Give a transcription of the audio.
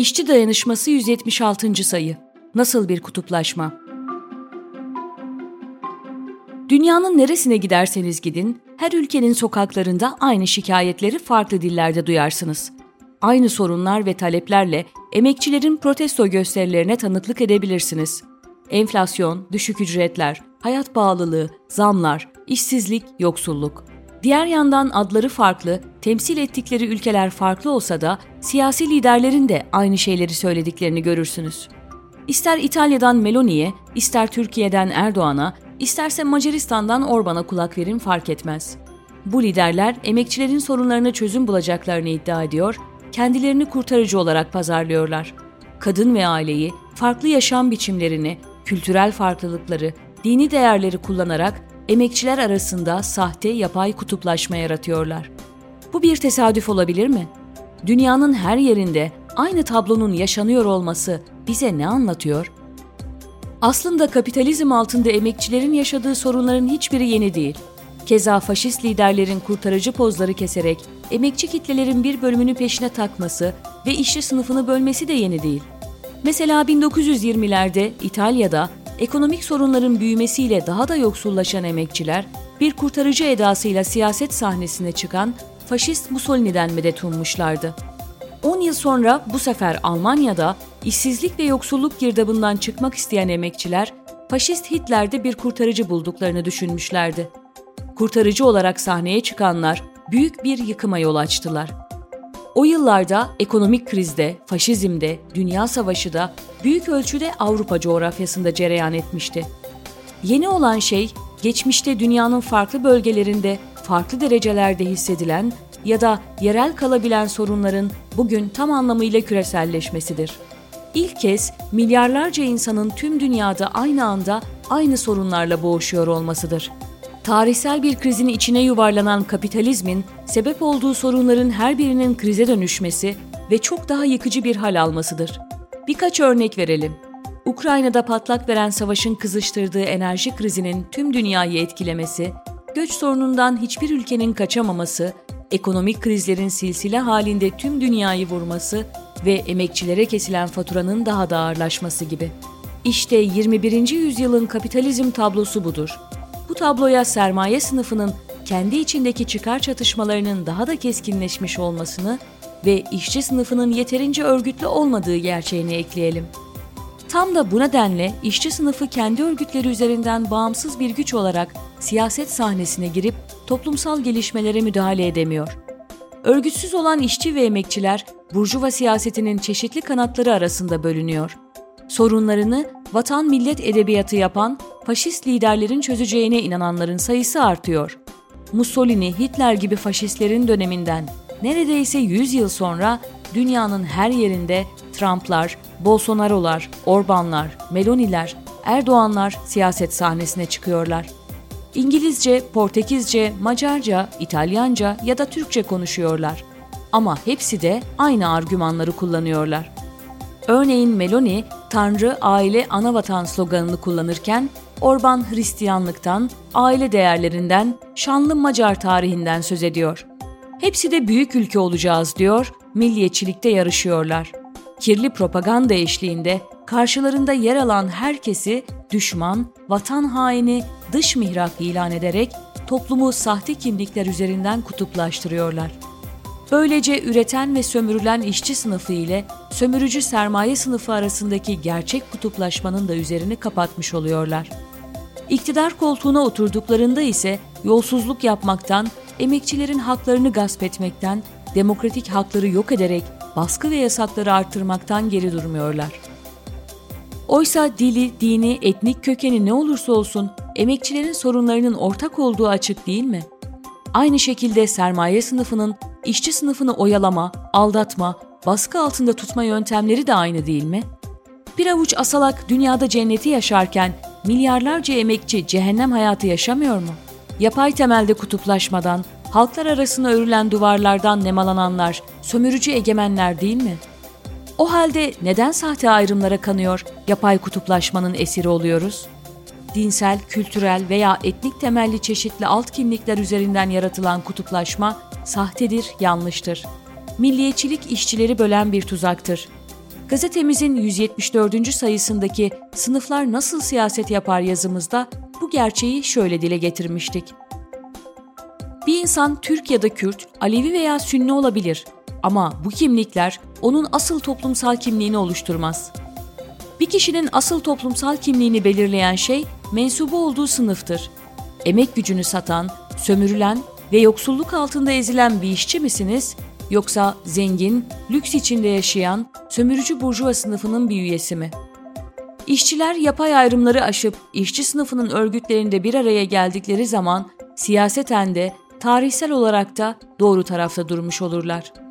İşçi Dayanışması 176. sayı. Nasıl bir kutuplaşma? Dünyanın neresine giderseniz gidin, her ülkenin sokaklarında aynı şikayetleri farklı dillerde duyarsınız. Aynı sorunlar ve taleplerle emekçilerin protesto gösterilerine tanıklık edebilirsiniz. Enflasyon, düşük ücretler, hayat bağlılığı, zamlar, işsizlik, yoksulluk. Diğer yandan adları farklı, temsil ettikleri ülkeler farklı olsa da siyasi liderlerin de aynı şeyleri söylediklerini görürsünüz. İster İtalya'dan Meloni'ye, ister Türkiye'den Erdoğan'a, isterse Macaristan'dan Orban'a kulak verin fark etmez. Bu liderler emekçilerin sorunlarına çözüm bulacaklarını iddia ediyor, kendilerini kurtarıcı olarak pazarlıyorlar. Kadın ve aileyi, farklı yaşam biçimlerini, kültürel farklılıkları, dini değerleri kullanarak emekçiler arasında sahte yapay kutuplaşma yaratıyorlar. Bu bir tesadüf olabilir mi? Dünyanın her yerinde aynı tablonun yaşanıyor olması bize ne anlatıyor? Aslında kapitalizm altında emekçilerin yaşadığı sorunların hiçbiri yeni değil. Keza faşist liderlerin kurtarıcı pozları keserek emekçi kitlelerin bir bölümünü peşine takması ve işçi sınıfını bölmesi de yeni değil. Mesela 1920'lerde İtalya'da ekonomik sorunların büyümesiyle daha da yoksullaşan emekçiler, bir kurtarıcı edasıyla siyaset sahnesine çıkan faşist Mussolini'den medet ummuşlardı. 10 yıl sonra bu sefer Almanya'da işsizlik ve yoksulluk girdabından çıkmak isteyen emekçiler, faşist Hitler'de bir kurtarıcı bulduklarını düşünmüşlerdi. Kurtarıcı olarak sahneye çıkanlar büyük bir yıkıma yol açtılar. O yıllarda ekonomik krizde, faşizmde, dünya savaşı da büyük ölçüde Avrupa coğrafyasında cereyan etmişti. Yeni olan şey, geçmişte dünyanın farklı bölgelerinde farklı derecelerde hissedilen ya da yerel kalabilen sorunların bugün tam anlamıyla küreselleşmesidir. İlk kez milyarlarca insanın tüm dünyada aynı anda aynı sorunlarla boğuşuyor olmasıdır. Tarihsel bir krizin içine yuvarlanan kapitalizmin sebep olduğu sorunların her birinin krize dönüşmesi ve çok daha yıkıcı bir hal almasıdır. Birkaç örnek verelim. Ukrayna'da patlak veren savaşın kızıştırdığı enerji krizinin tüm dünyayı etkilemesi, göç sorunundan hiçbir ülkenin kaçamaması, ekonomik krizlerin silsile halinde tüm dünyayı vurması ve emekçilere kesilen faturanın daha da ağırlaşması gibi. İşte 21. yüzyılın kapitalizm tablosu budur. Bu tabloya sermaye sınıfının kendi içindeki çıkar çatışmalarının daha da keskinleşmiş olmasını ve işçi sınıfının yeterince örgütlü olmadığı gerçeğini ekleyelim. Tam da bu nedenle işçi sınıfı kendi örgütleri üzerinden bağımsız bir güç olarak siyaset sahnesine girip toplumsal gelişmelere müdahale edemiyor. Örgütsüz olan işçi ve emekçiler burjuva siyasetinin çeşitli kanatları arasında bölünüyor. Sorunlarını vatan millet edebiyatı yapan faşist liderlerin çözeceğine inananların sayısı artıyor. Mussolini, Hitler gibi faşistlerin döneminden neredeyse 100 yıl sonra dünyanın her yerinde Trump'lar, Bolsonaro'lar, Orban'lar, Meloni'ler, Erdoğan'lar siyaset sahnesine çıkıyorlar. İngilizce, Portekizce, Macarca, İtalyanca ya da Türkçe konuşuyorlar. Ama hepsi de aynı argümanları kullanıyorlar. Örneğin Meloni, Tanrı, aile, anavatan sloganını kullanırken Orban Hristiyanlıktan, aile değerlerinden, şanlı Macar tarihinden söz ediyor. Hepsi de büyük ülke olacağız diyor, milliyetçilikte yarışıyorlar. Kirli propaganda eşliğinde karşılarında yer alan herkesi düşman, vatan haini, dış mihrak ilan ederek toplumu sahte kimlikler üzerinden kutuplaştırıyorlar. Böylece üreten ve sömürülen işçi sınıfı ile sömürücü sermaye sınıfı arasındaki gerçek kutuplaşmanın da üzerini kapatmış oluyorlar. İktidar koltuğuna oturduklarında ise yolsuzluk yapmaktan, emekçilerin haklarını gasp etmekten, demokratik hakları yok ederek baskı ve yasakları artırmaktan geri durmuyorlar. Oysa dili, dini, etnik kökeni ne olursa olsun emekçilerin sorunlarının ortak olduğu açık değil mi? Aynı şekilde sermaye sınıfının işçi sınıfını oyalama, aldatma, baskı altında tutma yöntemleri de aynı değil mi? Bir avuç asalak dünyada cenneti yaşarken milyarlarca emekçi cehennem hayatı yaşamıyor mu? Yapay temelde kutuplaşmadan, halklar arasına örülen duvarlardan nemalananlar, sömürücü egemenler değil mi? O halde neden sahte ayrımlara kanıyor, yapay kutuplaşmanın esiri oluyoruz? Dinsel, kültürel veya etnik temelli çeşitli alt kimlikler üzerinden yaratılan kutuplaşma sahtedir, yanlıştır. Milliyetçilik işçileri bölen bir tuzaktır. Gazetemizin 174. sayısındaki Sınıflar Nasıl Siyaset Yapar yazımızda bu gerçeği şöyle dile getirmiştik. Bir insan Türk ya da Kürt, Alevi veya Sünni olabilir ama bu kimlikler onun asıl toplumsal kimliğini oluşturmaz. Bir kişinin asıl toplumsal kimliğini belirleyen şey mensubu olduğu sınıftır. Emek gücünü satan, sömürülen ve yoksulluk altında ezilen bir işçi misiniz yoksa zengin, lüks içinde yaşayan sömürücü burjuva sınıfının bir üyesi mi? İşçiler yapay ayrımları aşıp işçi sınıfının örgütlerinde bir araya geldikleri zaman siyaseten de tarihsel olarak da doğru tarafta durmuş olurlar.''